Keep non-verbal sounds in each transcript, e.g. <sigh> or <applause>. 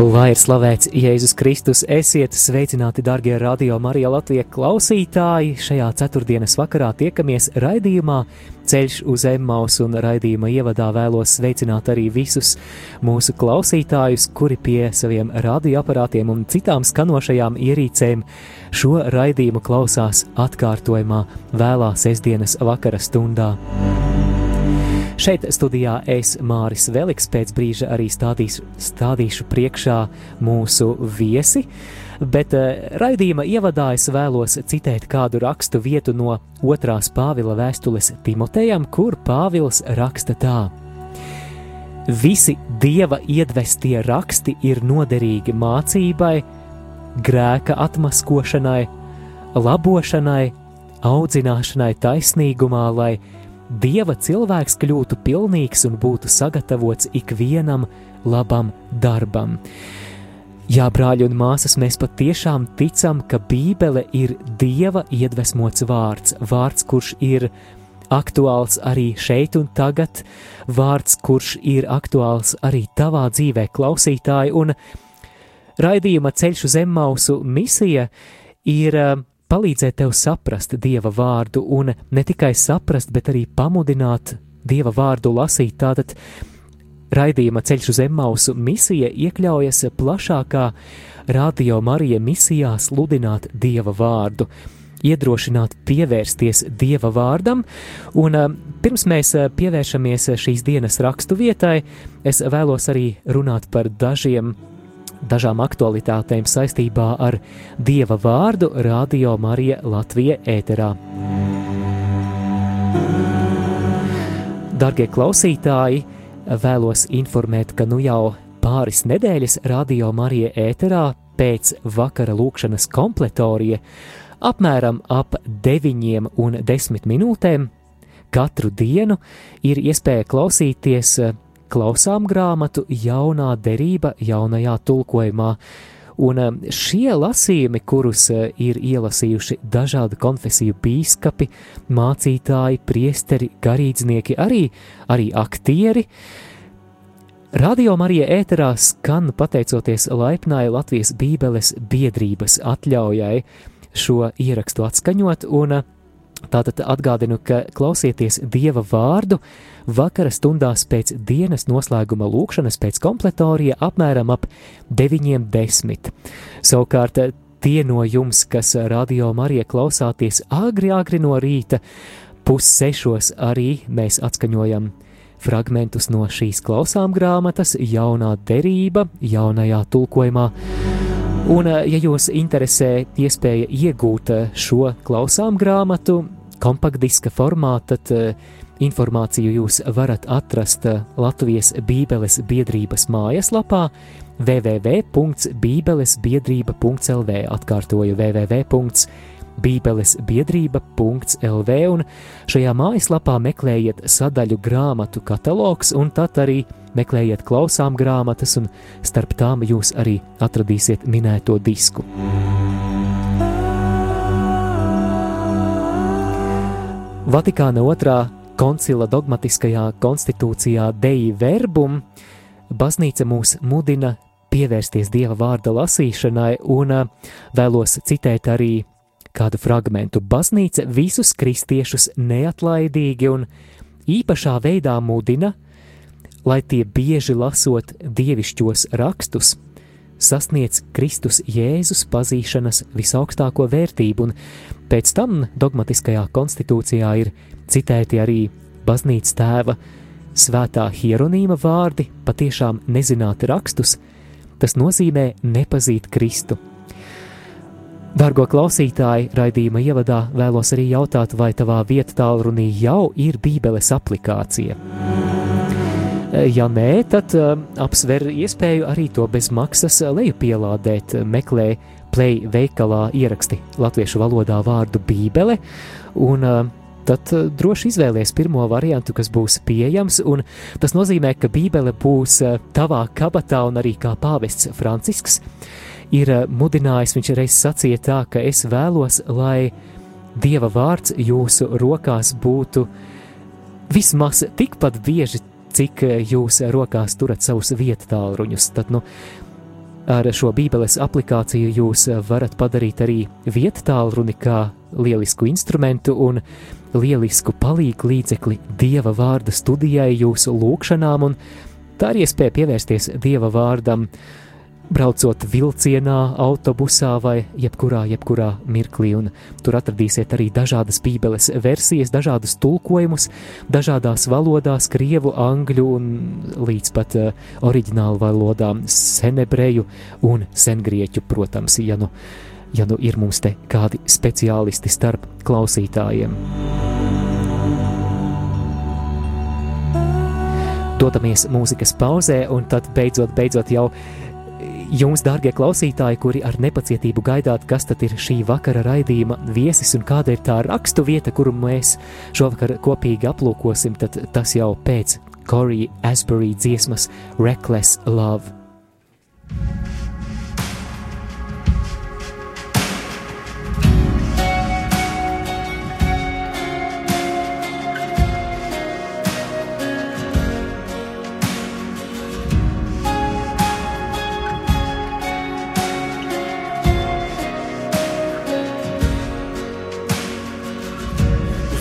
Lai ir slavēts Jēzus Kristus, esiet sveicināti, darbie radio Marija Latvijas klausītāji. Šajā ceturtdienas vakarā tiekamies raidījumā Ceļš uz Emmaus un raidījuma ievadā vēlos sveicināt arī visus mūsu klausītājus, kuri pie saviem radioaparātiem un citām skanošajām ierīcēm šo raidījumu klausās atkārtojumā vēlā sestdienas vakara stundā. Šeit studijā es, Māris Veliks, pēc brīža arī stādīšu, stādīšu priekšā mūsu viesi, bet uh, raidījuma ievadā es vēlos citēt kādu rakstu vietu no otrās Pāvila vēstules Timotejam, kur Pāvils raksta tā. Visi dieva iedvestie raksti ir noderīgi mācībai, grēka atmaskošanai, labošanai, audzināšanai taisnīgumā, lai Dieva cilvēks kļūtu pilnīgs un būtu sagatavots ikvienam labam darbam. Jā, brāļi un māsas, mēs patiešām ticam, ka Bībele ir Dieva iedvesmots vārds, vārds, kurš ir aktuāls arī šeit un tagad, vārds, kurš ir aktuāls arī tavā dzīvē, klausītāji, un raidījuma ceļš uz Emmausu misija ir palīdzēt tev saprast Dieva vārdu un ne tikai saprast, bet arī pamudināt Dieva vārdu lasīt. Tātad raidījuma ceļš uz Emmausu misija iekļaujas plašākā radio Marija misijā sludināt Dieva vārdu iedrošināt pievērsties Dieva vārdam, un pirms mēs pievēršamies šīs dienas rakstu vietai, es vēlos arī runāt par dažiem dažām aktualitātēm saistībā ar Dieva vārdu Radio Marija Latvija ēterā. Dargie klausītāji, vēlos informēt, ka nu jau pāris nedēļas Radio Marija ēterā pēc vakara lūkšanas kompletorija apmēram ap 9 un 10 minūtēm katru dienu ir iespēja klausīties klausām grāmatu jaunā derība jaunajā tulkojumā. Un um, šie lasījumi, kurus uh, ir ielasījuši dažādu konfesiju bīskapi, mācītāji, priesteri, garīdznieki, arī, arī aktieri, Radio Marija ēterā skan pateicoties laipnai Latvijas Bībeles biedrības atļaujai šo ierakstu atskaņot, un tātad atgādinu, ka klausieties Dieva vārdu, vakara stundās pēc dienas noslēguma lūkšanas pēc kompletorija apmēram ap 9.10. Savukārt tie no jums, kas radio Marija klausāties agri, agri no rīta, pussešos arī mēs atskaņojam fragmentus no šīs klausām grāmatas, jaunā derība, jaunajā tulkojumā. Un, ja jūs interesē iespēja iegūt šo klausām grāmatu kompaktdiska formā, tad Informāciju jūs varat atrast Latvijas Bībeles biedrības mājaslapā www.bībelesbiedrība.lv atkārtoju www.bībelesbiedrība.lv un šajā mājaslapā meklējiet sadaļu grāmatu katalogs un tad arī meklējiet klausām grāmatas un starp tām jūs arī atradīsiet minēto disku. Vatikāna otrā koncila dogmatiskajā konstitūcijā Dei Verbum, baznīca mūs mudina pievērsties Dieva vārda lasīšanai, un vēlos citēt arī kādu fragmentu. Baznīca visus kristiešus neatlaidīgi un īpašā veidā mudina, lai tie bieži lasot dievišķos rakstus, sasniedz Kristus Jēzus pazīšanas visaugstāko vērtību, un pēc tam dogmatiskajā konstitūcijā ir citēti arī baznīcas tēva svētā hieronīma vārdi, patiešām nezināt rakstus, tas nozīmē nepazīt Kristu. Dargo klausītāji, raidījuma ievadā vēlos arī jautāt, vai tavā vietā tālrunī jau ir Bībeles aplikācija. Ja nē, tad apsver iespēju arī to bez maksas lejupielādēt. Meklē play veikalā ieraksti latviešu valodā vārdu Bībele, un tad droši izvēlies pirmo variantu, kas būs pieejams, un tas nozīmē, ka Bībele būs tavā kabatā un arī kā pāvests Francisks ir mudinājis, viņš reiz sacīja tā, ka es vēlos, lai Dieva vārds jūsu rokās būtu vismaz tikpat bieži, cik jūs rokās turat savus vietu tālruņus. Tad, nu, ar šo Bībeles aplikāciju jūs varat padarīt arī vietu tālruni kā lielisku instrumentu un lielisku palīgu līdzekli Dieva vārda studijai, jūsu lūkšanām, un tā ir iespēja pievērsties Dieva vārdam braucot vilcienā, autobusā vai jebkurā, jebkurā mirklī. Un tur atradīsiet arī dažādas bībeles versijas, dažādus tulkojumus, dažādās valodās, krievu, angļu un līdz pat uh, oriģinālu valodām, senebreju un sengrieķu, protams, ja nu, ja nu ir mums te kādi speciālisti starp klausītājiem. Dodamies mūzikas pauzē, un tad beidzot, beidzot jau Jums, dārgie klausītāji, kuri ar nepacietību gaidāt, kas tad ir šī vakara raidījuma viesis un kāda ir tā rakstu vieta, kuru mēs šovakar kopīgi aplūkosim, tad tas jau pēc Corey Asbury dziesmas Reckless Love.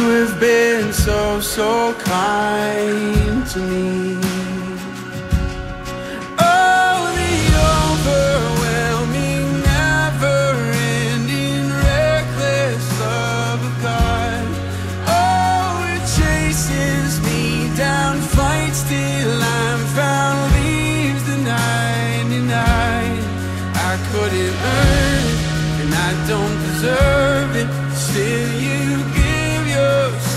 You have been so, so kind to me. Oh, the overwhelming, never ending, reckless love of God. Oh, it chases me down, fights till I'm found, leaves the 99. I couldn't earn and I don't deserve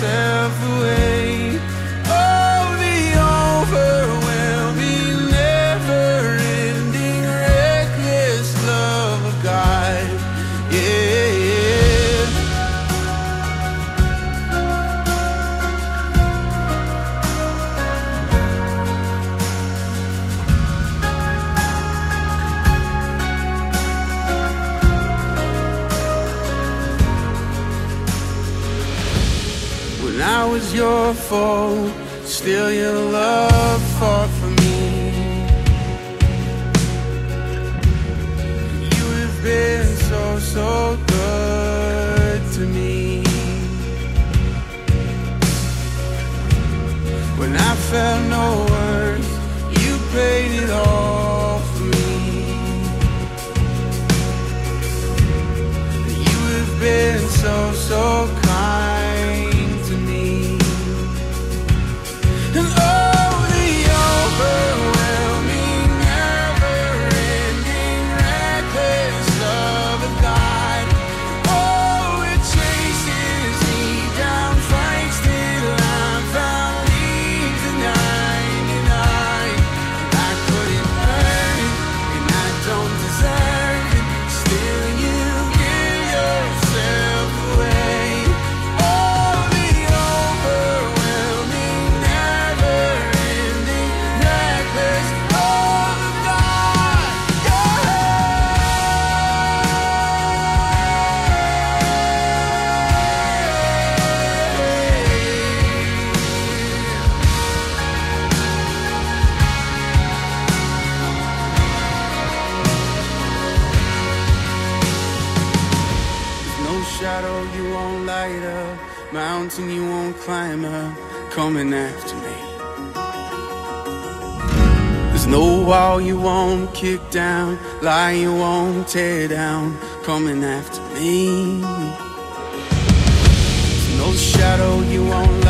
myself away. fall, still you kick down, lie you won't tear down, coming after me. There's no shadow you won't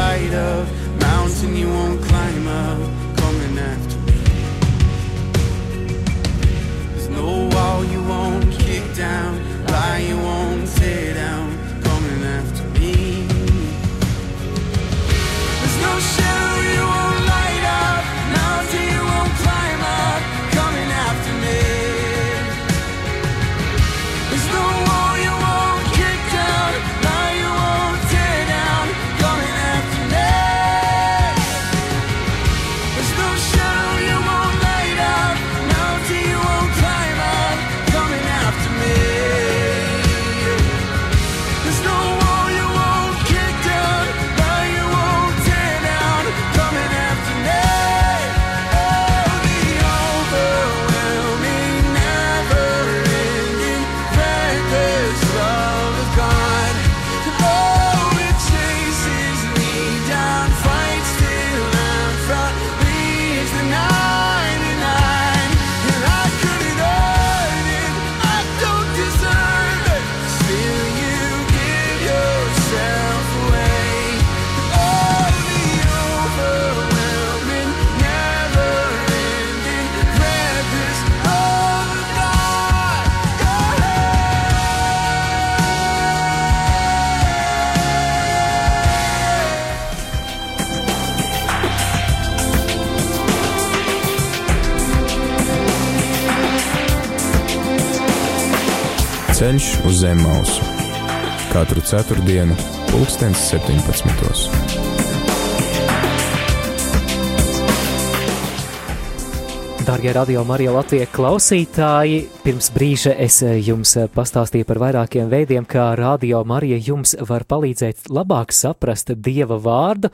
zem mausu katru ceturtdienu, pulkstens 17. Darbie radio Marija Latvijas klausītāji, pirms brīža es eh, jums eh, pastāstīju par vairākiem veidiem, kā radio Marija jums var palīdzēt labāk saprast Dieva vārdu.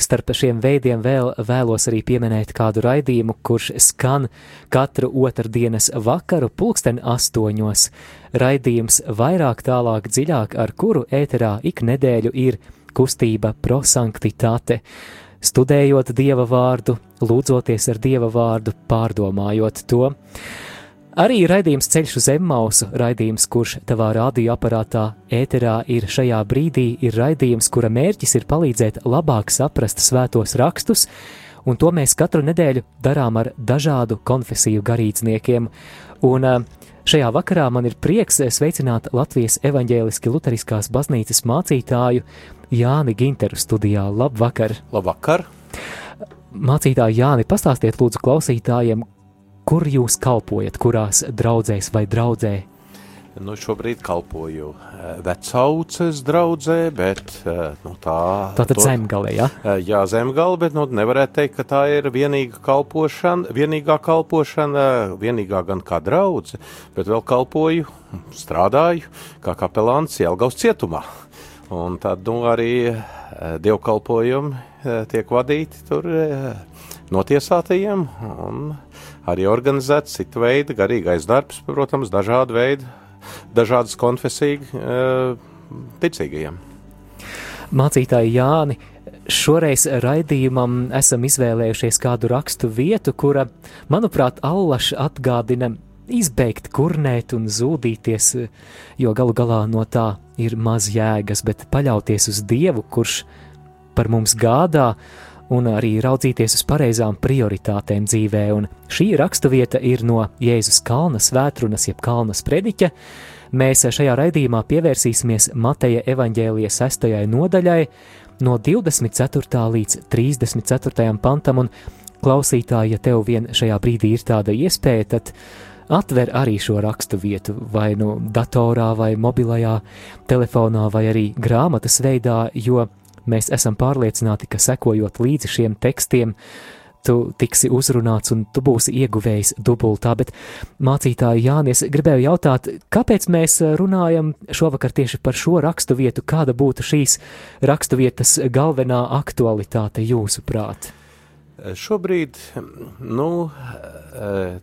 Starp šiem veidiem vēl vēlos arī pieminēt kādu raidījumu, kurš skan katru otrdienas vakaru pulksten astoņos. Raidījums vairāk, tālāk, dziļāk, ar kuru ēterā ik nedēļu ir kustība prosanktitāte studējot dieva vārdu, lūdzoties ar dieva vārdu, pārdomājot to. Arī raidījums Ceļš uz Zemmausu, raidījums, kurš tavā radioaparātā ēterā ir šajā brīdī, ir raidījums, kura mērķis ir palīdzēt labāk saprast svētos rakstus, un to mēs katru nedēļu darām ar dažādu konfesiju garīdzniekiem. Un ā, šajā vakarā man ir prieks sveicināt Latvijas evaņģēliski luteriskās baznīcas mācītāju Jāni Ginteru studijā. Labvakar! Labvakar! Mācītāji Jāni, pastāstiet lūdzu klausītājiem, kur jūs kalpojat, kurās draudzēs vai draudzē? Nu, šobrīd kalpoju eh, vecauces draudzē, bet eh, nu, tā... Tātad to- zemgalē, ja? Eh, Jā, zemgala, bet nu, nevarētu teikt, ka tā ir vienīga kalpošana, vienīgā kalpošana, vienīgā gan kā draudze, bet vēl kalpoju, strādāju kā kapelāns Jelgavas cietumā. Un tad nu, arī dievkalpojumi tiek vadīti tur notiesātajiem un arī organizēts citu veidu garīgais darbs, protams, dažādu veidu, dažādas konfesiju eh, ticīgajiem. Mācītāji Jāni, šoreiz raidījumam esam izvēlējušies kādu rakstu vietu, kura, manuprāt, allaši atgādina izbeigt, kurnēt un zūdīties, jo galu galā no tā ir maz jēgas, bet paļauties uz Dievu, kurš par mums gādā, un arī raudzīties uz pareizām prioritātēm dzīvē. Un šī raksturvieta ir no Jēzus Kalna svētrunas, jeb Kalna sprediķa. Mēs šajā raidījumā pievērsīsimies Mateja evaņģēlijas sestajai nodaļai, no 24. līdz 34. pantam, un klausītāji, ja tev vien šajā brīdī ir tāda iespēja, tad atver arī šo raksturvietu, vai nu datorā, vai mobilajā telefonā, vai arī grāmatas veidā, jo mēs esam pārliecināti, ka sekojot līdzi šiem tekstiem, tu tiksi uzrunāts un tu būsi ieguvējis dubultā. Bet, mācītāji, Jānis, gribēju jautāt, kāpēc mēs runājam šovakar tieši par šo raksturvietu, kāda būtu šīs raksturvietas galvenā aktualitāte jūsuprāt? Šobrīd nu,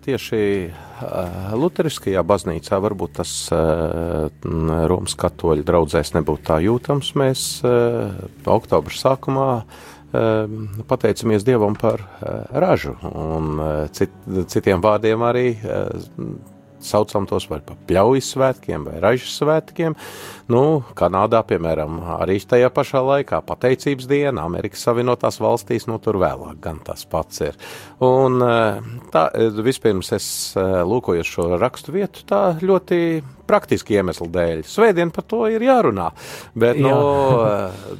tieši Lutheriskajā baznīcā varbūt tas Romas katoļu draudzēs nebūtu tā jūtams. Mēs oktobra sākumā eh, pateicamies Dievam par eh, ražu, un eh, cit, citiem vārdiem arī eh, saucam tos vai par pļaujas svētkiem vai ražas svētkiem. Nu, Kanādā, piemēram, arī tajā pašā laikā pateicības diena, Amerikas Savienotās valstīs, nu tur vēlāk gan tas pats ir. Un eh, tā, eh, vispirms es eh, lūkojos šo rakstu vietu tā ļoti praktiski iemeslu dēļ. Svētdien par to ir jārunā, bet Jā. no,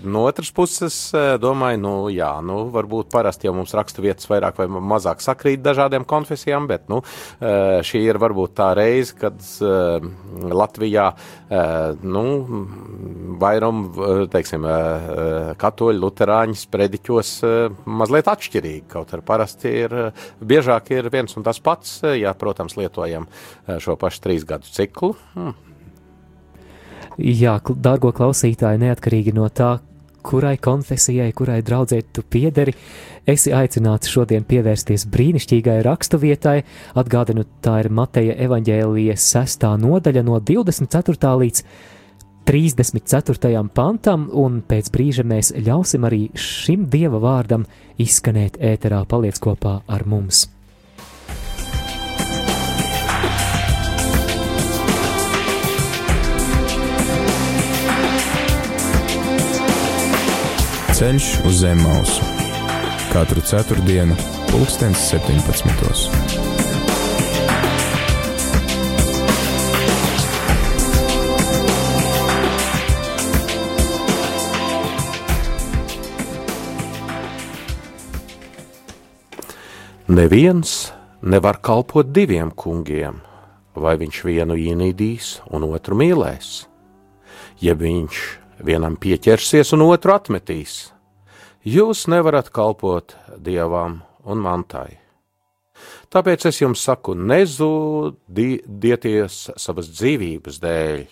no otras puses domāju, nu jā, nu varbūt parasti jau mums rakstu vietas vairāk vai mazāk sakrīt dažādiem konfesijām, bet nu, šī ir varbūt tā reize, kad Latvijā eh, nu, vairum, eh, teiksim, eh, katoļu, luterāņi sprediķos eh, mazliet atšķirīgi, kaut arī parasti ir, eh, biežāk ir viens un tas pats, eh, ja, protams, lietojam eh, šo pašu trīs gadu ciklu. Hmm. Jā, dārgo klausītāji, neatkarīgi no tā, kurai konfesijai, kurai draudzē tu piederi, esi aicināts šodien pievērsties brīnišķīgai raksturvietai. Atgādinu, tā ir Mateja evaņģēlijas sestā nodaļa no 24. līdz 34. pantam, un pēc brīža mēs ļausim arī šim dieva vārdam izskanēt ēterā. Paliec kopā ar mums! Ceļš uz zem mausu katru ceturtdienu, pulkstens 17. Neviens nevar kalpot diviem kungiem, vai viņš vienu ienīdīs un otru mīlēs, ja viņš vienam pieķersies un otru atmetīs. Jūs nevarat kalpot dievam un mantai. Tāpēc es jums saku, nezudieties savas dzīvības dēļ,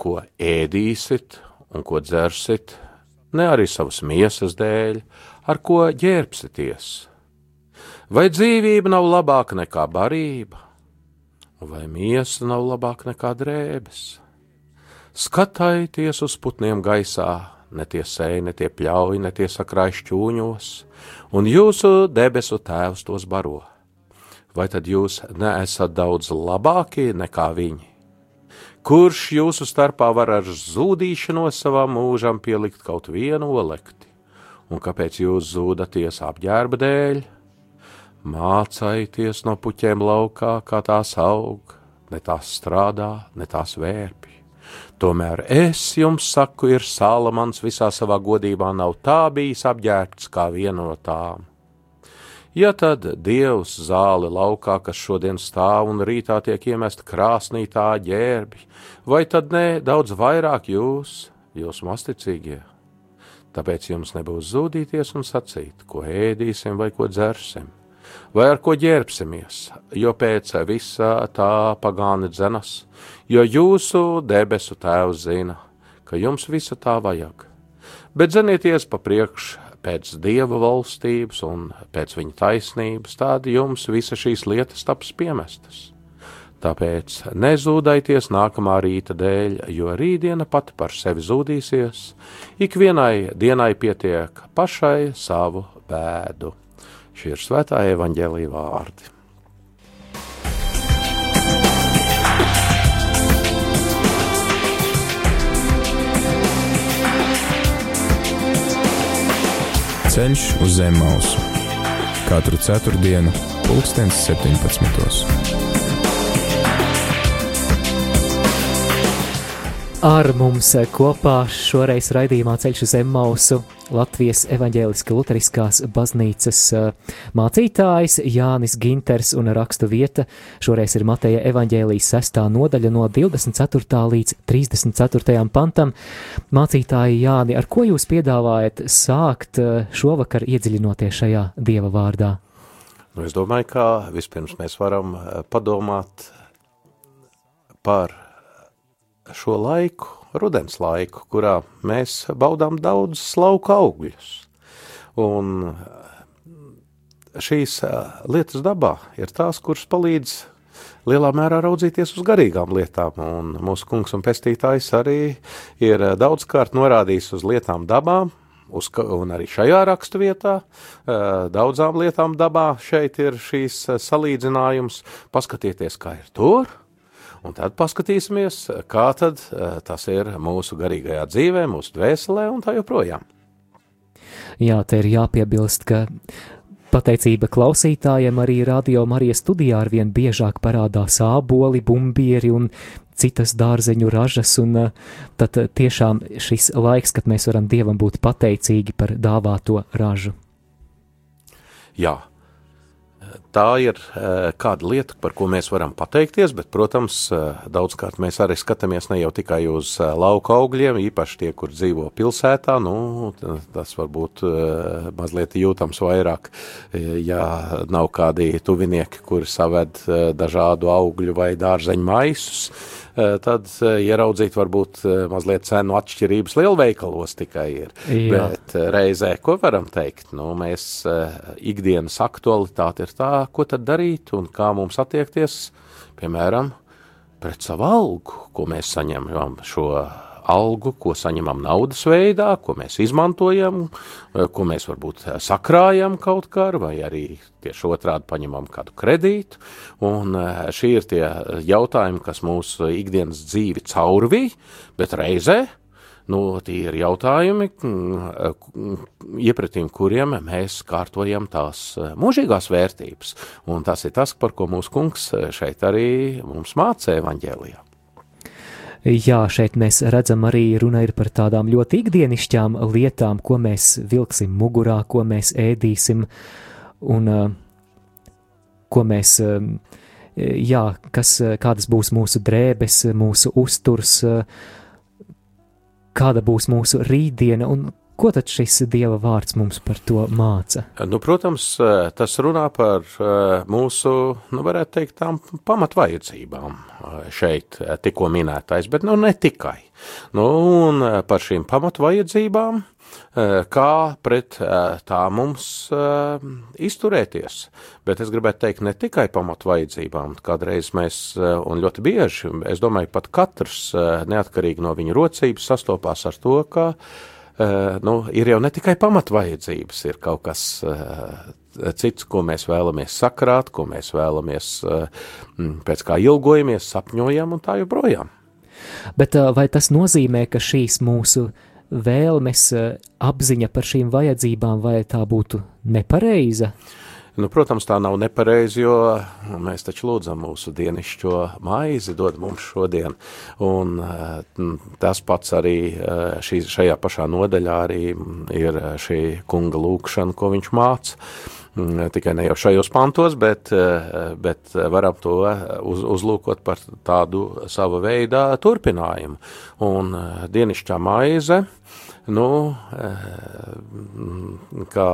ko ēdīsit un ko dzersit, ne arī savas miesas dēļ, ar ko ģērbsieties. Vai dzīvība nav labāka nekā barība, vai miesa nav labāka nekā drēbes? Skatājieties uz putniem gaisā, ne tie sēž, ne tie pļauj, ne tie sakrāj šķūņos, un jūsu debesu tēvs tos baro. Vai tad jūs neesat daudz labākie nekā viņi? Kurš jūsu starpā var ar zudīšanos savam mūžam pielikt kaut vienu olekti? Un kāpēc jūs zūdaties apģērba dēļ? Mācājieties no puķiem laukā, kā tās aug, ne tās strādā, ne tās vērpj. Tomēr es jums saku, ir Salamans visā savā godībā nav tā bijis apģērbts kā viena no tām. Ja tad Dievs zāli laukā, kas šodien stāv un rītā tiek iemesta krāsnī tā ģērbi, vai tad ne daudz vairāk jūs, jūs masticīgie? Tāpēc jums nebūs zudīties un sacīt, ko ēdīsim vai ko dzersim vai ar ko ģērbsimies, jo pēc visa tā pagāni dzenas, jo jūsu debesu tēvs zina, ka jums visa tā vajag. Bet zenieties pa priekš pēc dieva valstības un pēc viņa taisnības, tad jums visa šīs lietas taps piemestas. Tāpēc nezūdaities nākamā rīta dēļ, jo rītdiena pati par sevi zudīsies, ikvienai dienai pietiek pašai savu bēdu. Šie ir svētā evaņģēlīja vārdi. Ceļš uz zem mausu katru ceturtdienu, pulkstens 17. Ar mums kopā šoreiz raidījumā ceļš uz Zemmausu Latvijas evaņģēliski luteriskās baznīcas eh, mācītājs Jānis Ginters un rakstu vieta. Šoreiz ir Mateja evaņģēlijas sestā nodaļa no 24. līdz 34. pantam. Mācītāji Jāni, ar ko jūs piedāvājat sākt eh, šovakar iedziļinoties šajā dieva vārdā? Nu, es domāju, ka vispirms mēs varam eh, padomāt par šo laiku, rudens laiku, kurā mēs baudām daudz lauka augļus. Un šīs eh, lietas dabā ir tās, kuras palīdz lielā mērā raudzīties uz garīgām lietām. Un mūsu kungs un pestītājs arī ir eh, daudzkārt norādījis uz lietām dabā, uz, un arī šajā raksturvietā, eh, daudzām lietām dabā šeit ir šīs eh, salīdzinājums. Paskatieties, kā ir tur, un tad paskatīsimies, kā tad eh, tas ir mūsu garīgajā dzīvē, mūsu dvēselē un tā joprojām. Jā, te ir jāpiebilst, ka pateicība klausītājiem arī radio Marijas studijā arvien biežāk parādās āboli, bumbieri un citas dārzeņu ražas, un uh, tad tiešām šis laiks, kad mēs varam Dievam būt pateicīgi par dāvāto ražu. Jā, tā ir eh, kāda lieta, par ko mēs varam pateikties, bet, protams, eh, daudzkārt mēs arī skatāmies ne jau tikai uz eh, lauka augļiem, īpaši tie, kur dzīvo pilsētā, nu, tas varbūt mazliet jūtams vairāk, ja nav kādi tuvinieki, kuri saved dažādu augļu vai dārzeņu maisus, tad eh, ieraudzīt varbūt eh, mazliet cenu atšķirības lielveikalos tikai ir. Jā. Bet eh, reizē, ko varam teikt, nu, mēs eh, ikdienas aktualitāte ir tā, ko tad darīt un kā mums attiekties, piemēram, pret savu algu, ko mēs saņemam šo algu, ko saņemam naudas veidā, ko mēs izmantojam, eh, ko mēs varbūt eh, sakrājam kaut kā, vai arī tieši otrādi paņemam kādu kredītu. Un eh, šī ir tie jautājumi, kas mūsu ikdienas dzīvi caurvīja, bet reizē Nu, tie ir jautājumi, mm, iepratīm kuriem mēs kārtojam tās mūžīgās vērtības. Un tas ir tas, par ko mūsu kungs šeit arī mums mācīja evaņģēlijā. Jā, šeit mēs redzam arī runa ir par tādām ļoti ikdienišķām lietām, ko mēs vilksim mugurā, ko mēs ēdīsim. Un ko mēs, jā, kas, kādas būs mūsu drēbes, mūsu uzturs, kāda būs mūsu rītdiena. Un ko tad šis Dieva vārds mums par to māca? Nu, protams, eh, tas runā par eh, mūsu, nu, varētu teikt, tām pamatvajadzībām eh, šeit eh, tikko minētais, bet nu ne tikai. Nu, un eh, par šīm pamatvajadzībām, eh, kā pret eh, tā mums eh, izturēties. Bet es gribētu teikt ne tikai pamatvajadzībām, kādreiz mēs, eh, un ļoti bieži, es domāju, pat katrs, eh, neatkarīgi no viņa rocības, sastopās ar to, ka nu, ir jau ne tikai pamatvajadzības, ir kaut kas uh, cits, ko mēs vēlamies sakrāt, ko mēs vēlamies, uh, pēc kā ilgojamies, sapņojam un tā joprojām. Bet uh, vai tas nozīmē, ka šīs mūsu vēlmes, uh, apziņa par šīm vajadzībām, vai tā būtu nepareiza? Nu, protams, tā nav nepareizi, jo mēs taču lūdzam mūsu dienišķo maizi, dod mums šodien. Un eh, tas pats arī eh, šī, šajā pašā nodaļā arī ir šī kunga lūkšana, ko viņš māca. Mm, Tikai ne jau šajos pantos, bet, eh, bet varam to uz, uzlūkot par tādu sava veidā turpinājumu. Un eh, dienišķā maize, nu, eh, kā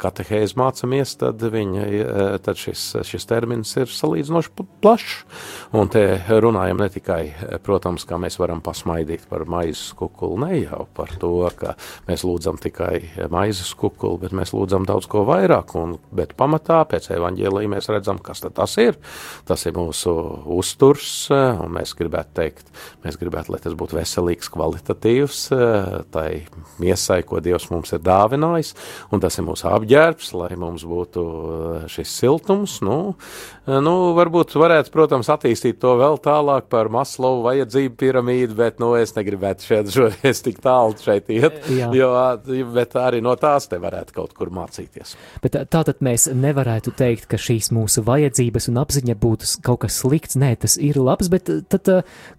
katehēzi mācamies, tad, viņa, eh, tad šis, šis termins ir salīdzinoši pl- plašs. Un te runājam ne tikai, eh, protams, kā mēs varam pasmaidīt par maizes kukulu, ne jau par to, ka mēs lūdzam tikai maizes kukulu, bet mēs lūdzam daudz ko vairāk. Un, bet pamatā pēc evaņģēlī mēs redzam, kas tas ir. Tas ir mūsu uzturs, un mēs gribētu teikt, mēs gribētu, lai tas būtu veselīgs, kvalitatīvs, tai miesai, ko Dievs mums ir dāvinājis, un tas ir mūsu apģērbs, lai mums būtu eh, šis siltums. Nu, eh, nu, varbūt varētu, protams, attīstīt to vēl tālāk par Maslovu vajadzību piramīdu, bet, nu, es negribētu šeit šoreiz tik tālu šeit iet, <laughs> Jā. jo, bet arī no tās te varētu kaut kur mācīties. Bet tā- tātad mēs nevarētu teikt, ka šīs mūsu vajadzības un apziņa būtu kaut kas slikts. Nē, tas ir labs, bet tad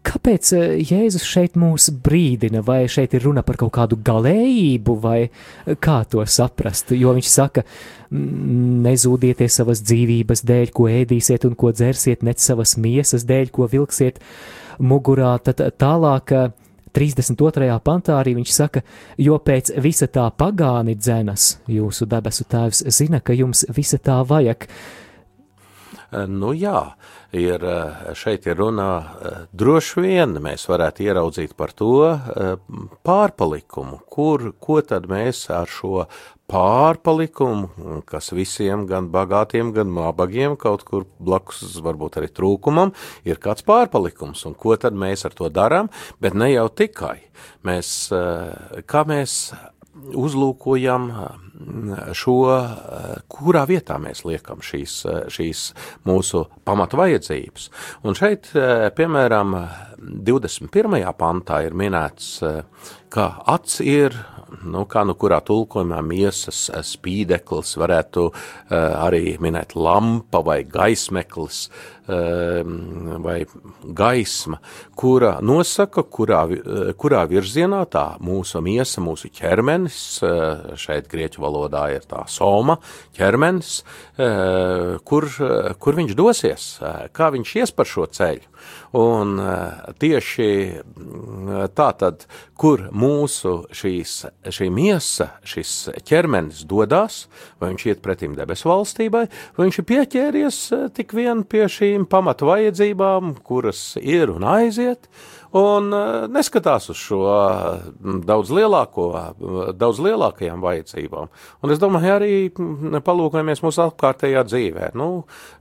kāpēc Jēzus šeit mūs brīdina? Vai šeit ir runa par kaut kādu galējību, vai uh, kā to saprast? Jo viņš saka, "Mm, nezūdieties savas dzīvības dēļ, ko ēdīsiet un ko dzersiet, ne savas miesas dēļ, ko vilksiet mugurā. Tad uh, tālāk. uh, 32. pantā arī viņš saka, jo pēc visa tā pagāni dzenas, jūsu debesu tēvs zina, ka jums visa tā vajag. Nu jā, ir, eh, šeit ir runā eh, droši vien mēs varētu ieraudzīt par to eh, pārpalikumu, kur, ko tad mēs ar šo pārpalikumu, kas visiem, gan bagātiem, gan nabagiem, kaut kur blakus, varbūt arī trūkumam, ir kāds pārpalikums, un ko tad mēs ar to darām, bet ne jau tikai. Mēs, kā mēs uzlūkojam šo, kurā vietā mēs liekam šīs, šīs mūsu pamatu vajadzības. Un šeit, piemēram, 21. pantā ir minēts, ka acs ir nu, kā nu kurā tulkojumā miesas spīdeklis, varētu arī minēt lampa vai gaismeklis vai gaisma, kura nosaka, kurā, kurā virzienā tā mūsu miesa, mūsu ķermenis, šeit grieķu valodā ir tā soma, ķermenis, uh, kur, kur viņš dosies, uh, kā viņš ies par šo ceļu. Un tieši tā tad, kur mūsu šīs, šī miesa, šis ķermenis dodas, vai viņš iet pretim debesu valstībai, vai viņš ir pieķēries tik vien pie šīm pamatu vajadzībām, kuras ir un aiziet, un neskatās uz šo daudz lielāko, daudz lielākajām vajadzībām. Un es domāju, arī palūkojamies mūsu apkārtējā dzīvē. Nu,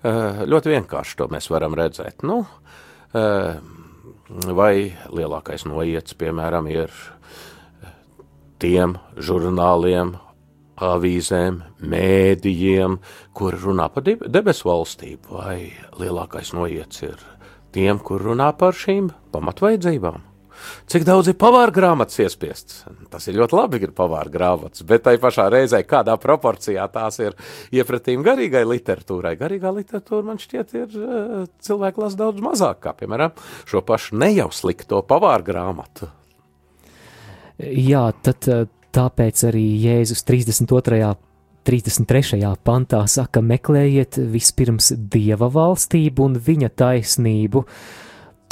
ļoti vienkārši to mēs varam redzēt. Nu, vai lielākais noiets, piemēram, ir tiem žurnāliem, avīzēm, mēdījiem, kur runā par debesu valstību, vai lielākais noiets ir tiem, kur runā par šīm pamatvaidzībām. Cik daudz ir pavāra grāmatas iespiests? Tas ir ļoti labi, ir pavāra grāmatas, bet tai pašā reizē kādā proporcijā tās ir iepratīm garīgai literatūrai. Garīgā literatūra man šķiet ir cilvēku las daudz mazāk, kā piemēram šo pašu nejau slikto pavāra grāmatu. Jā, tad tāpēc arī Jēzus 32. 33. pantā saka, meklējiet vispirms dieva valstību un viņa taisnību,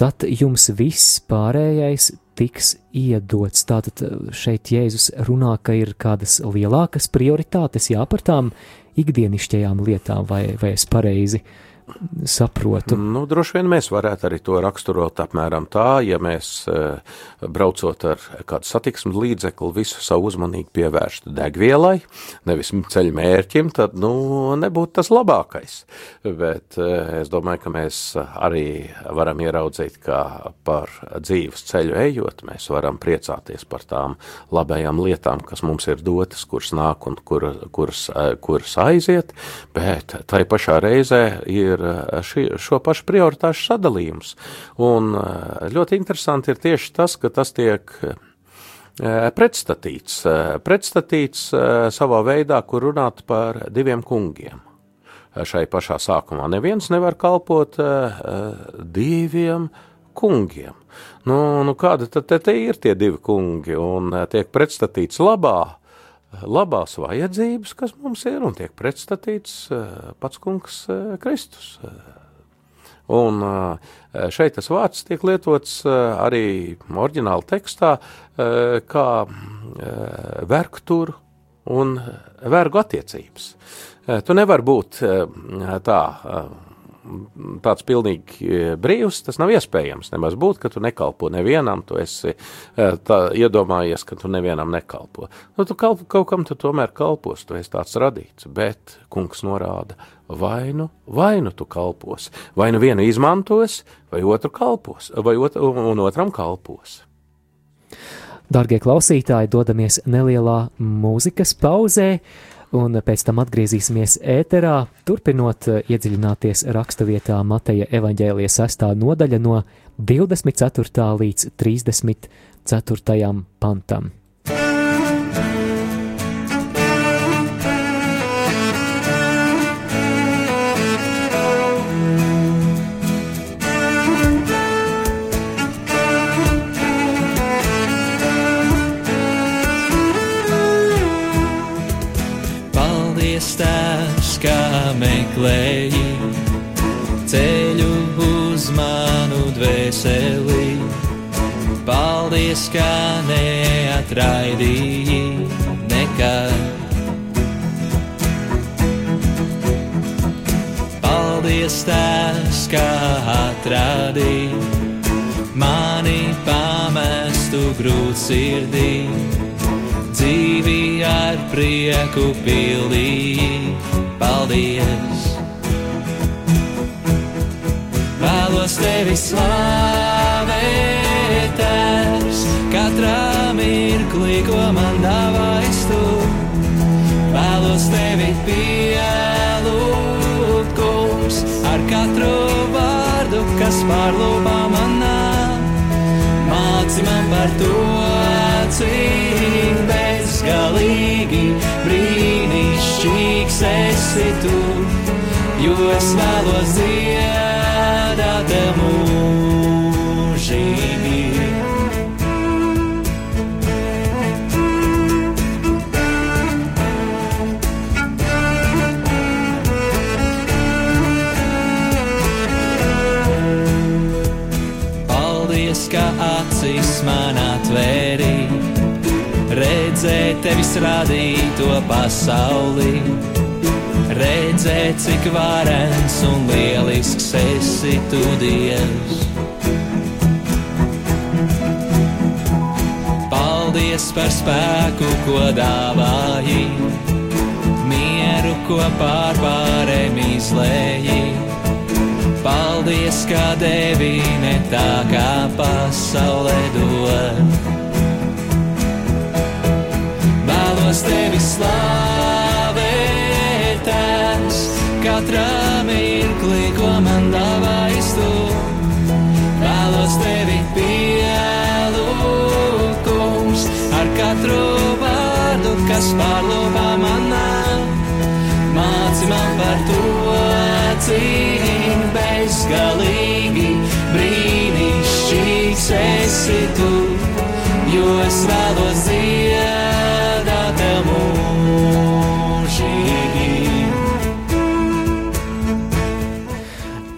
tad jums viss pārējais tiks iedots. Tātad šeit Jēzus runā, ka ir kādas lielākas prioritātes jā par tām ikdienišķajām lietām, vai, vai es pareizi saprotu. Nu, droši vien mēs varētu arī to raksturot apmēram tā, ja mēs braucot ar kādu satiksmes līdzekli visu savu uzmanību pievērstu degvielai, nevis ceļu mērķim, tad, nu, nebūtu tas labākais. Bet es domāju, ka mēs arī varam ieraudzīt, ka par dzīves ceļu ejot, mēs varam priecāties par tām labajām lietām, kas mums ir dotas, kuras nāk un kur, kuras, kuras aiziet, bet tai pašā reizē ir ir ši, šo pašu prioritāšu sadalījums. Un ļoti interesanti ir tieši tas, ka tas tiek pretstatīts, pretstatīts savā veidā, kur runāt par diviem kungiem. Šai pašā sākumā neviens nevar kalpot diviem kungiem. Nu, nu kāda tad te, te ir tie divi kungi un tiek pretstatīts labā, labās vajadzības, kas mums ir, un tiek pretstatīts pats kungs Kristus. Un šeit tas vārds tiek lietots arī oriģināla tekstā kā vergturu un vergu attiecības. Tu nevar būt tā tāds pilnīgi e, brīvs, tas nav iespējams. Nemaz būt, ka tu nekalpo nevienam, tu esi e, tā, iedomājies, ka tu nevienam nekalpo. Nu, tu kalpo, kaut kam tu tomēr kalpos, tu esi tāds radīts, bet kungs norāda, vai nu, vai nu tu kalpos, vai nu vienu izmantos, vai otru kalpos, vai otru, un otram kalpos. Darbie klausītāji, dodamies nelielā mūzikas pauzē un pēc tam atgriezīsimies ēterā, turpinot eh, iedziļināties raksturvietā Mateja evaņģēlijas 6. nodaļa no 24. līdz 34. pantam. Meklēji ceļu uz manu dvēseli. Paldies, ka neatraidīji nekad. Paldies, tās, kā atradīji mani pamestu grūtsirdī. Dzīvi ar prieku pildīji paldies! Vēlos tevi slavēt, tēvs, katrā mirklī, ko man dāvājas vēlos tevi pielūgt, kungs, ar katru vārdu, kas pārlūpā manā. Māci man par to, cik bezgalīgi brīnišķīgs esi tu, jo es vēlos dziedāt tev mūžīgi. Redzēt tevis radīto pasauli. Redzēt, cik varens un lielisks esi tu Dievs. Paldies par spēku, ko dāvāji, mieru, ko pārpārēm izlēji. Paldies, ka devi ne tā kā pasaulē dod. Vēlos tevi slavēt, tēvs, katrā mirklī, ko man dāvājis tu. Vēlos tevi pielūgt, kungs, ar katru vārdu, kas pārlūpā manā. Māci man par to, cik bezgalīgi brīnišķīgs esi tu, jo es vēlos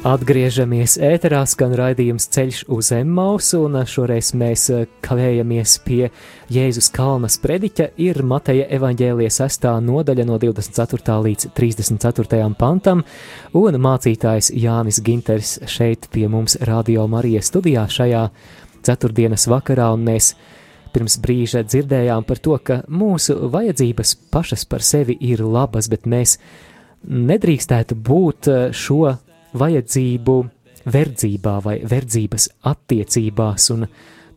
Atgriežamies ēterā, skan raidījums ceļš uz Emmausu, un šoreiz mēs eh, kavējamies pie Jēzus Kalnas prediķa. Ir Mateja evaņģēlijas sestā nodaļa no 24. līdz 34. pantam, un mācītājs Jānis Ginters šeit pie mums Radio Marijas studijā šajā ceturtdienas vakarā, un mēs pirms brīža dzirdējām par to, ka mūsu vajadzības pašas par sevi ir labas, bet mēs nedrīkstētu būt eh, šo vajadzību verdzībā vai verdzības attiecībās, un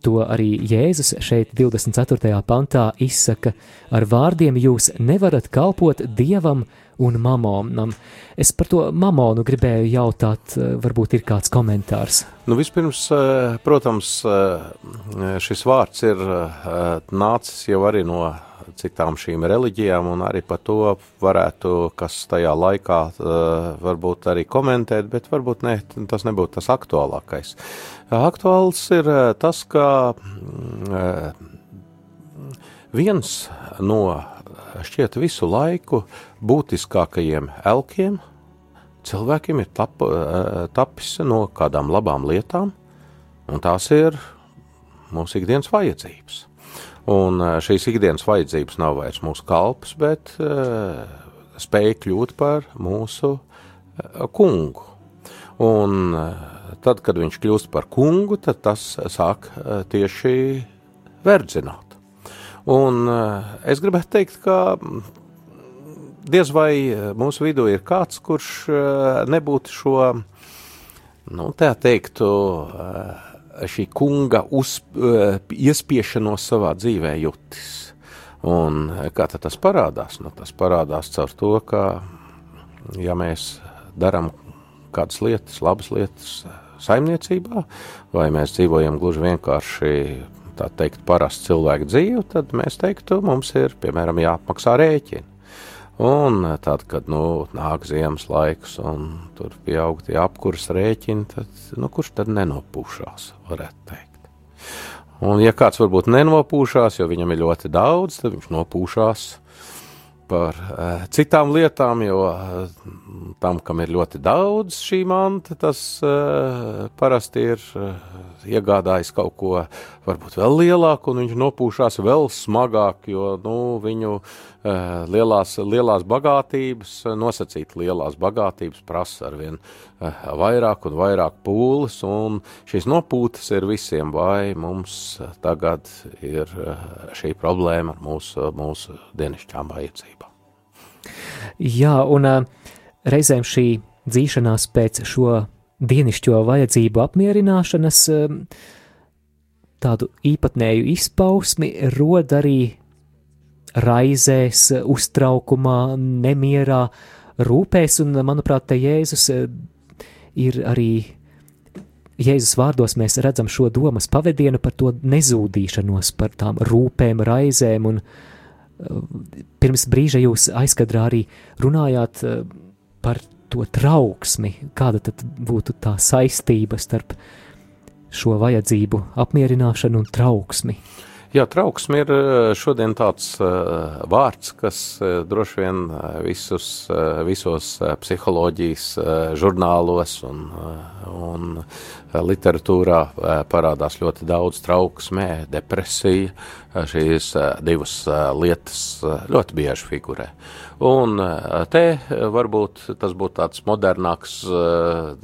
to arī Jēzus šeit 24. pantā izsaka ar vārdiem: Jūs nevarat kalpot dievam un mamonam. Es par to mamonu gribēju jautāt, eh, varbūt ir kāds komentārs. Nu, vispirms, eh, protams, eh, šis vārds ir nācis jau arī no citām šīm reliģijām, un arī par to varētu, kas tajā laikā varbūt arī komentēt, bet varbūt ne, tas nebūtu tas aktuālākais. Aktuāls ir tas, ka viens no šķiet visu laiku būtiskākajiem elkiem cilvēkiem ir tap, tapis no kādām labām lietām, un tās ir mūsu ikdienas vajadzības. Un šīs ikdienas vajadzības nav vairs mūsu kalps, bet uh, spēja kļūt par mūsu uh, kungu. Un tad, kad viņš kļūst par kungu, tad tas sāk uh, tieši verdzināt. Un es gribētu teikt, ka diez vai mūsu vidū ir kāds, kurš nebūtu šo, nu, tā teiktu, šī kunga uz, uh, iespiešanos savā dzīvē jutis. Un kā tad tas parādās? Nu, tas parādās caur to, ka, ja mēs darām kādas lietas, labas lietas saimniecībā, vai mēs dzīvojam gluži vienkārši tā teikt, parastu cilvēku dzīvi, tad mēs teiktu, mums ir, piemēram, jāapmaksā rēķini. Un tad, kad nu, nāk ziemas laiks un tur pieaug tie apkurss rēķini, tad nu, kurš tad nenopūšās, varētu teikt. Un, ja kāds varbūt nenopūšās, jo viņam ir ļoti daudz, tad viņš nopūšās par uh, citām lietām, jo uh, tam, kam ir ļoti daudz šī manta, tas uh, parasti ir iegādājis kaut ko varbūt vēl lielāku, un viņš nopūšās vēl smagāk, jo nu, viņu lielās, lielās bagātības, nosacīt lielās bagātības prasa arvien vairāk un vairāk pūles, un šīs nopūtas ir visiem, vai mums tagad ir šī problēma ar mūsu, mūsu dienišķām vajadzībām. Jā, un reizēm šī dzīšanās pēc šo dienišķo vajadzību apmierināšanas tādu īpatnēju izpausmi rod arī raizēs, uztraukumā, nemierā, rūpēs, un, manuprāt, te Jēzus ir arī Jēzus vārdos mēs redzam šo domas pavadienu par to nezūdīšanos, par tām rūpēm, raizēm, un uh, pirms brīža jūs aizkadrā arī runājāt uh, par to trauksmi, kāda tad būtu tā saistība starp šo vajadzību apmierināšanu un trauksmi. Jā, trauksme ir eh, šodien tāds uh, vārds, kas uh, droši vien visus, visos psiholoģijas žurnālos un, un literatūrā parādās ļoti daudz trauksmē, depresija. Šīs divas lietas ļoti bieži figurē. Un te varbūt tas būtu tāds modernāks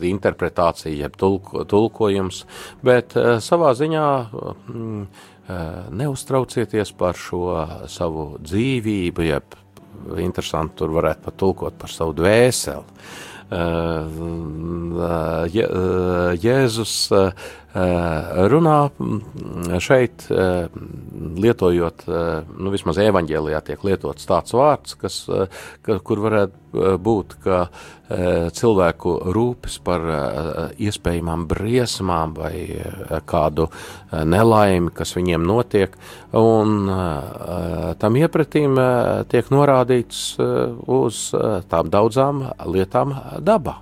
interpretācija, jeb tulko, tulkojums, bet savā ziņā. Uh, neuztraucieties par šo savu dzīvību, jeb interesanti tur varētu pat tulkot par savu dvēseli. Jēzus runā šeit, lietojot, nu, vismaz evaņģēlijā tiek lietots tāds vārds, kas, ka, kur varētu būt, ka cilvēku rūpes par iespējamām briesmām vai kādu nelaimi, kas viņiem notiek, un tam iepratīm tiek norādīts uz tām daudzām lietām dabā.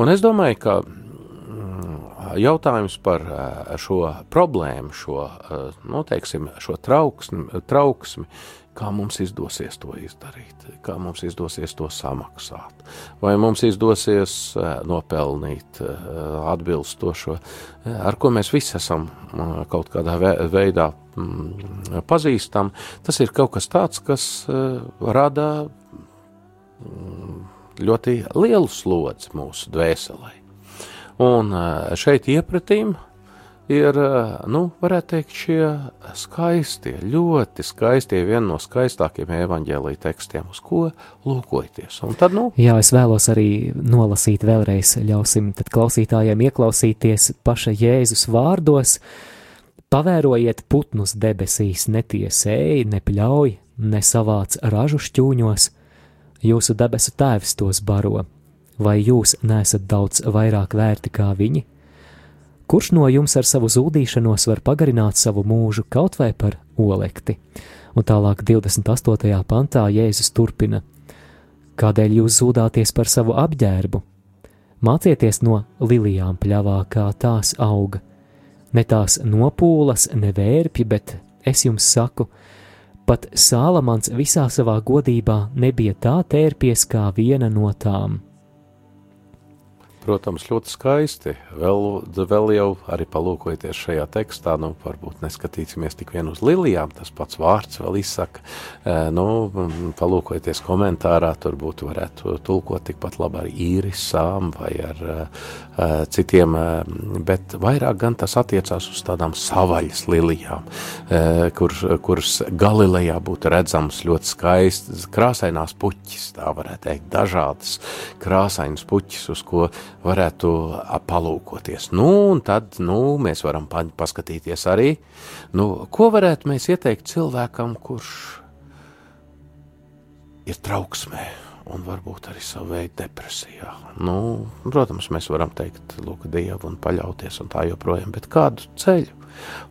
Un es domāju, ka jautājums par šo problēmu, šo, nu, teiksim, šo trauksmi, trauksmi, kā mums izdosies to izdarīt, kā mums izdosies to samaksāt, vai mums izdosies nopelnīt atbilstošo, ar ko mēs visi esam kaut kādā veidā mm, pazīstam. Tas ir kaut kas tāds, kas rada mm, ļoti lielu slodzi mūsu dvēselē. Un šeit iepratīm ir, nu, varētu teikt, šie skaistie, ļoti skaistie, viena no skaistākajiem evaņģēlīja tekstiem, uz ko lūkojieties. Un tad, nu. Jā, es vēlos arī nolasīt vēlreiz, ļausim tad klausītājiem ieklausīties paša Jēzus vārdos. Pavērojiet putnus debesīs, netiesēji, nepļauj, nesavāc ražu šķūņos, jūsu debesu tēvs tos baro vai jūs nesat daudz vairāk vērti kā viņi? Kurš no jums ar savu zudīšanos var pagarināt savu mūžu kaut vai par olekti? Un tālāk 28. pantā Jēzus turpina: Kādēļ jūs zudāties par savu apģērbu? Mācieties no lilijām pļavā, kā tās auga. Ne tās nopūlas, ne vērpji, bet es jums saku, pat Sālamans visā savā godībā nebija tā tērpies kā viena no tām. Protams, ļoti skaisti. Vēl, vēl jau arī palūkojoties šajā tekstā, nu, varbūt neskatīsimies tik vien uz lilijām, tas pats vārds vēl izsaka. E, nu, palūkojoties komentārā, tur būtu varētu tulkot tikpat labi ar īrisām vai ar e, citiem, e, bet vairāk gan tas attiecās uz tādām savaļas lilijām, kur, kuras Galilejā būtu redzams ļoti skaistas, krāsainās puķis, tā varētu teikt, dažādas krāsainas puķis, uz ko varētu palūkoties. Nu, un tad nu, mēs varam paskatīties arī, nu, ko varētu mēs ieteikt cilvēkam, kurš ir trauksmē un varbūt arī savu veidu depresijā. Nu, protams, mēs varam teikt, lūk, Dievu un paļauties un tā joprojām, bet kādu ceļu?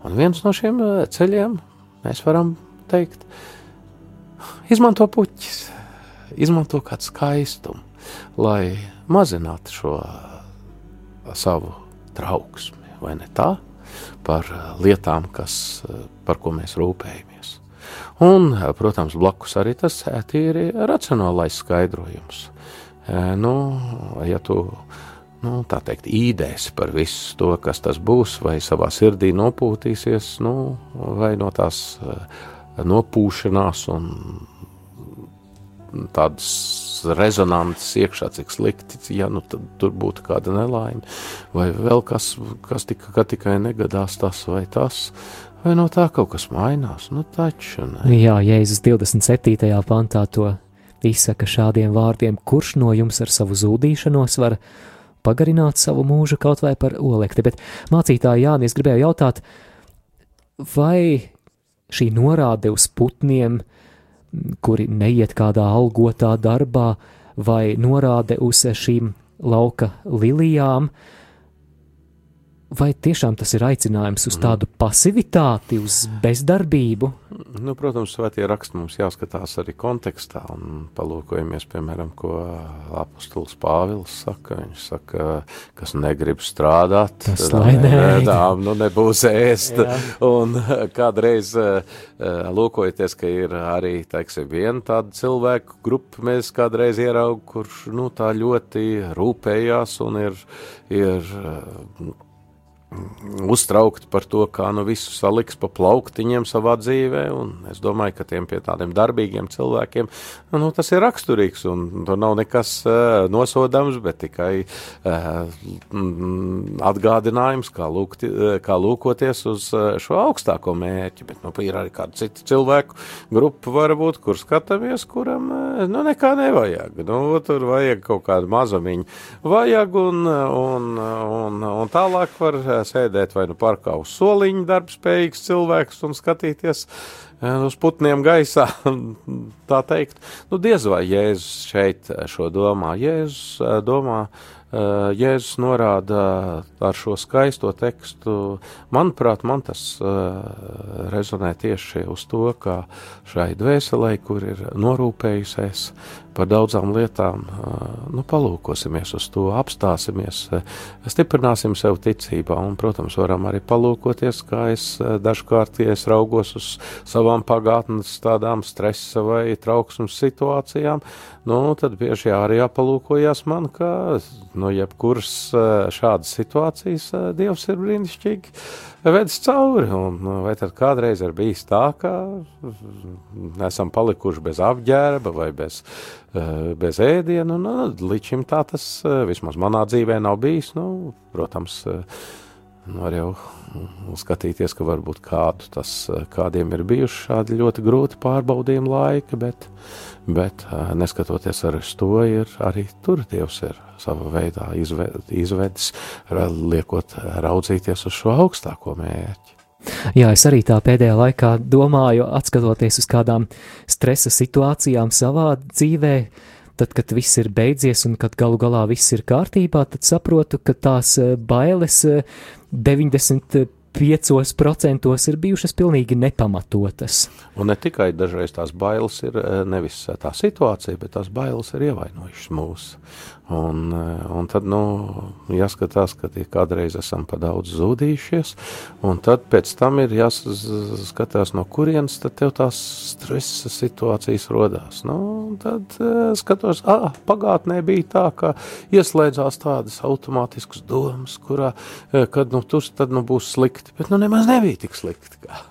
Un viens no šiem ceļiem mēs varam teikt, izmanto puķis, izmanto kādu skaistumu, lai mazinātu šo savu trauksmi, vai ne tā, par lietām, kas, par ko mēs rūpējamies. Un, protams, blakus arī tas tīri racionālais skaidrojums. Nu, ja tu nu, tā teikt, īdēs par visu to, kas tas būs, vai savā sirdī nopūtīsies, nu, vai no tās nopūšanās un tādas rezonances iekšā, cik slikti, ja nu tur būtu kāda nelaime, vai vēl kas, kas tika, ka tikai negadās tas vai tas, vai no tā kaut kas mainās, nu taču ne. Jā, Jēzus 27. pantā to izsaka šādiem vārdiem, kurš no jums ar savu zūdīšanos var pagarināt savu mūžu kaut vai par olekti, bet mācītāji Jāni, es gribēju jautāt, vai šī norāde uz putniem, kuri neiet kādā algotā darbā, vai norāde uz šīm lauka lilijām, vai tiešām tas ir aicinājums uz tādu pasivitāti, uz bezdarbību? Nu, protams, svētie raksti mums jāskatās arī kontekstā un palūkojamies, piemēram, ko apustulis Pāvils saka. Viņš saka, kas negrib strādāt, Tas lai neēd. tām nu nebūs ēst. Jā. Un kādreiz eh, lūkojoties, ka ir arī, teiksim, viena tāda cilvēku grupa, mēs kādreiz ieraug, kurš, nu, tā ļoti rūpējās un ir, ir eh, uztraukti par to, kā nu visu saliks pa plauktiņiem savā dzīvē, es domāju, ka tiem pie tādiem darbīgiem cilvēkiem, nu, tas ir raksturīgs, un tur nav nekas uh, nosodams, bet tikai uh, atgādinājums, kā, lūgt, uh, kā lūkoties uz uh, šo augstāko mērķi, bet, nu, ir arī kāda cita cilvēku grupa varbūt, kur skatāmies, kuram, uh, nu, nekā nevajag, nu, tur vajag kaut kādu mazumiņu, vajag, un, un, un, un tālāk var eh, sēdēt vai nu parkā uz soliņa darbspējīgs cilvēks un skatīties eh, uz putniem gaisā, <laughs> tā teikt. Nu, diez vai Jēzus šeit šo domā. Jēzus eh, domā, eh, Jēzus norāda ar šo skaisto tekstu, manuprāt, man tas eh, rezonē tieši uz to, ka šai dvēselē, kur ir norūpējusies par daudzām lietām, nu, palūkosimies uz to, apstāsimies, stiprināsim sev ticībā un, protams, varam arī palūkoties, kā es dažkārt, ja es raugos uz savām pagātnes tādām stresa vai trauksmes situācijām, nu, tad bieži arī jāpalūkojas man, ka, nu, jebkuras šādas situācijas Dievs ir brīnišķīgi vedis cauri, un nu, vai tad kādreiz ir bijis tā, ka esam palikuši bez apģērba vai bez, eh, bez ēdienu, nu, līdz šim tā tas eh, vismaz manā dzīvē nav bijis, nu, protams, nu, var jau skatīties, ka varbūt kādu tas, kādiem ir bijuši šādi ļoti grūti pārbaudījumi laiki, bet, bet neskatoties arī uz to, ir arī tur Dievs ir savā veidā izve, izvedis, liekot raudzīties uz šo augstāko mērķi. Jā, es arī tā pēdējā laikā domāju, atskatoties uz kādām stresa situācijām savā dzīvē, tad, kad viss ir beidzies un kad galu galā viss ir kārtībā, tad saprotu, ka tās eh, bailes eh, 95% ir bijušas pilnīgi nepamatotas. Un ne tikai dažreiz tās bailes ir eh, nevis tā situācija, bet tās bailes ir ievainojušas mūs. Un, eh, un tad, nu, jāskatās, ka tie kādreiz esam pa daudz zudījušies, un tad pēc tam ir jāskatās, no kurienes tev tās stresa situācijas rodās. Nu, tad eh, skatos, ah, pagātnē bija tā, ka ieslēdzās tādas automātiskas domas, kurā, eh, kad, nu, tur tad, nu, būs slikti, bet, nu, nemaz nebija tik slikti. Kā.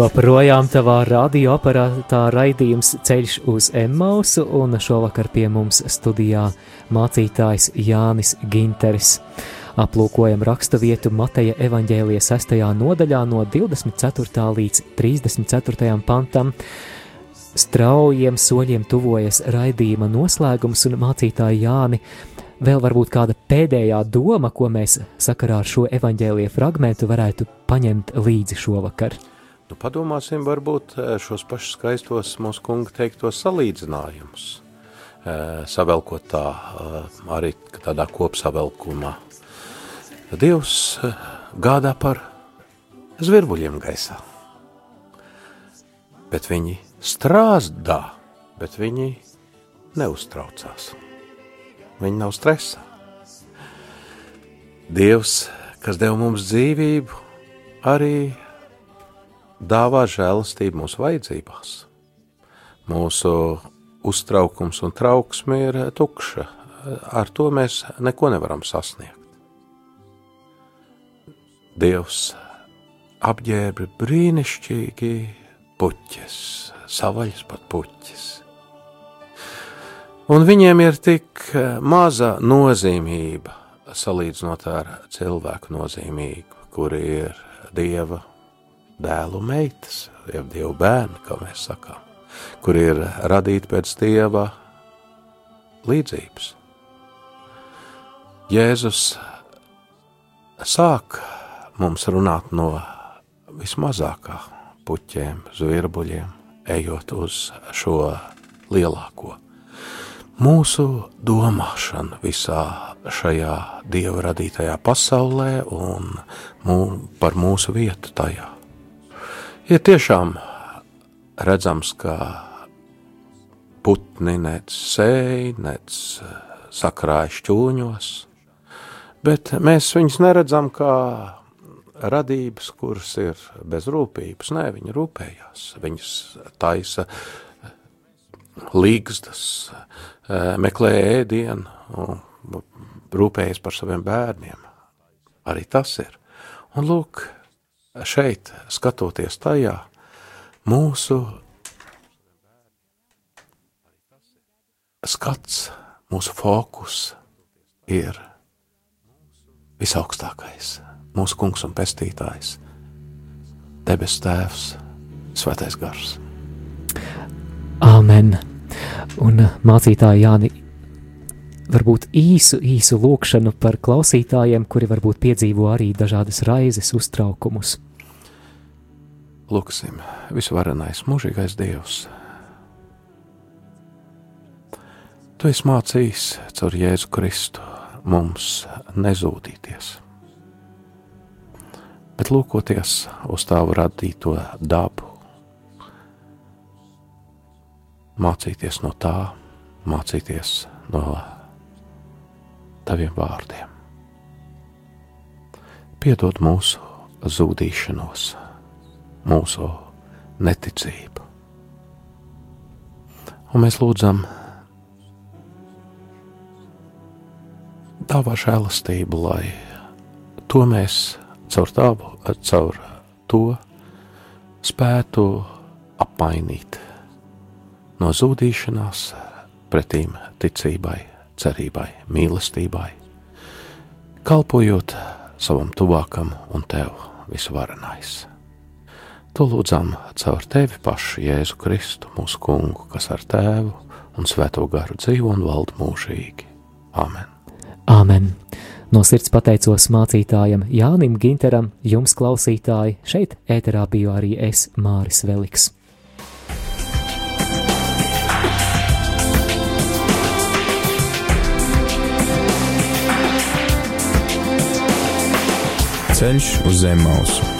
Joprojām tavā radioaparātā raidījums ceļš uz Emmausu, un šovakar pie mums studijā mācītājs Jānis Ginteris. Aplūkojam raksturvietu Mateja evaņģēlijas 6. nodaļā no 24. līdz 34. pantam. Straujiem soļiem tuvojas raidījuma noslēgums, un mācītāji Jāni, vēl varbūt kāda pēdējā doma, ko mēs sakarā ar šo evaņģēlīja fragmentu varētu paņemt līdzi šovakar. Nu, padomāsim, varbūt eh, šos pašus skaistos mūsu kunga teiktos salīdzinājumus, eh, savelkot tā eh, arī tādā kopsavelkumā. Dievs gādā par zvirbuļiem gaisā, bet viņi strāzdā, bet viņi neuztraucās. Viņi nav stresā. Dievs, kas deva mums dzīvību, arī dāvā žēlastību mūsu vajadzībās. Mūsu uztraukums un trauksme ir tukša. Ar to mēs neko nevaram sasniegt. Dievs apģērba brīnišķīgi puķes, savaļas pat puķes. Un viņiem ir tik maza nozīmība salīdzinot ar cilvēku nozīmīgu, kur ir dieva dēlu meitas, jeb dievu bērni, kā mēs sakām, kur ir radīti pēc dieva līdzības. Jēzus sāk mums runāt no vismazākā puķiem, zvirbuļiem, ejot uz šo lielāko. Mūsu domāšana visā šajā dieva radītajā pasaulē un mū, par mūsu vietu tajā ir tiešām redzams, ka putni nec sēž, nec sakrāj šķūņos, bet mēs viņus neredzam kā radības, kuras ir bez rūpības. Nē, viņi rūpējās, viņas taisa līgstas, meklē ēdienu un rūpējas par saviem bērniem. Arī tas ir. Un lūk, šeit, skatoties tajā, mūsu skats, mūsu fokus ir visaugstākais, mūsu kungs un pestītājs, debes tēvs, svētais gars. Āmen! Un mācītāji Jāni, varbūt īsu, īsu lūkšanu par klausītājiem, kuri varbūt piedzīvo arī dažādas raizes, uztraukumus. Lūksim, visvarenais, mūžīgais Dievs. Tu esi mācījis caur Jēzu Kristu mums nezūdīties, bet lūkoties uz tavu radīto dabu, mācīties no tā, mācīties no taviem vārdiem. Piedod mūsu zudīšanos, mūsu neticību. Un mēs lūdzam Tavā žēlastību, lai to mēs caur tavu, caur to spētu apmainīt no zudīšanās pretīm ticībai cerībai, mīlestībai, kalpojot savam tuvākam un tev visvarenais. To lūdzam caur tevi pašu Jēzu Kristu, mūsu kungu, kas ar tēvu un svēto garu dzīvo un valda mūžīgi. Āmen! Āmen! No sirds pateicos mācītājam Jānim Ginteram, jums klausītāji, šeit ēterā biju arī es, Māris Veliks. Ceļš uz zem mausu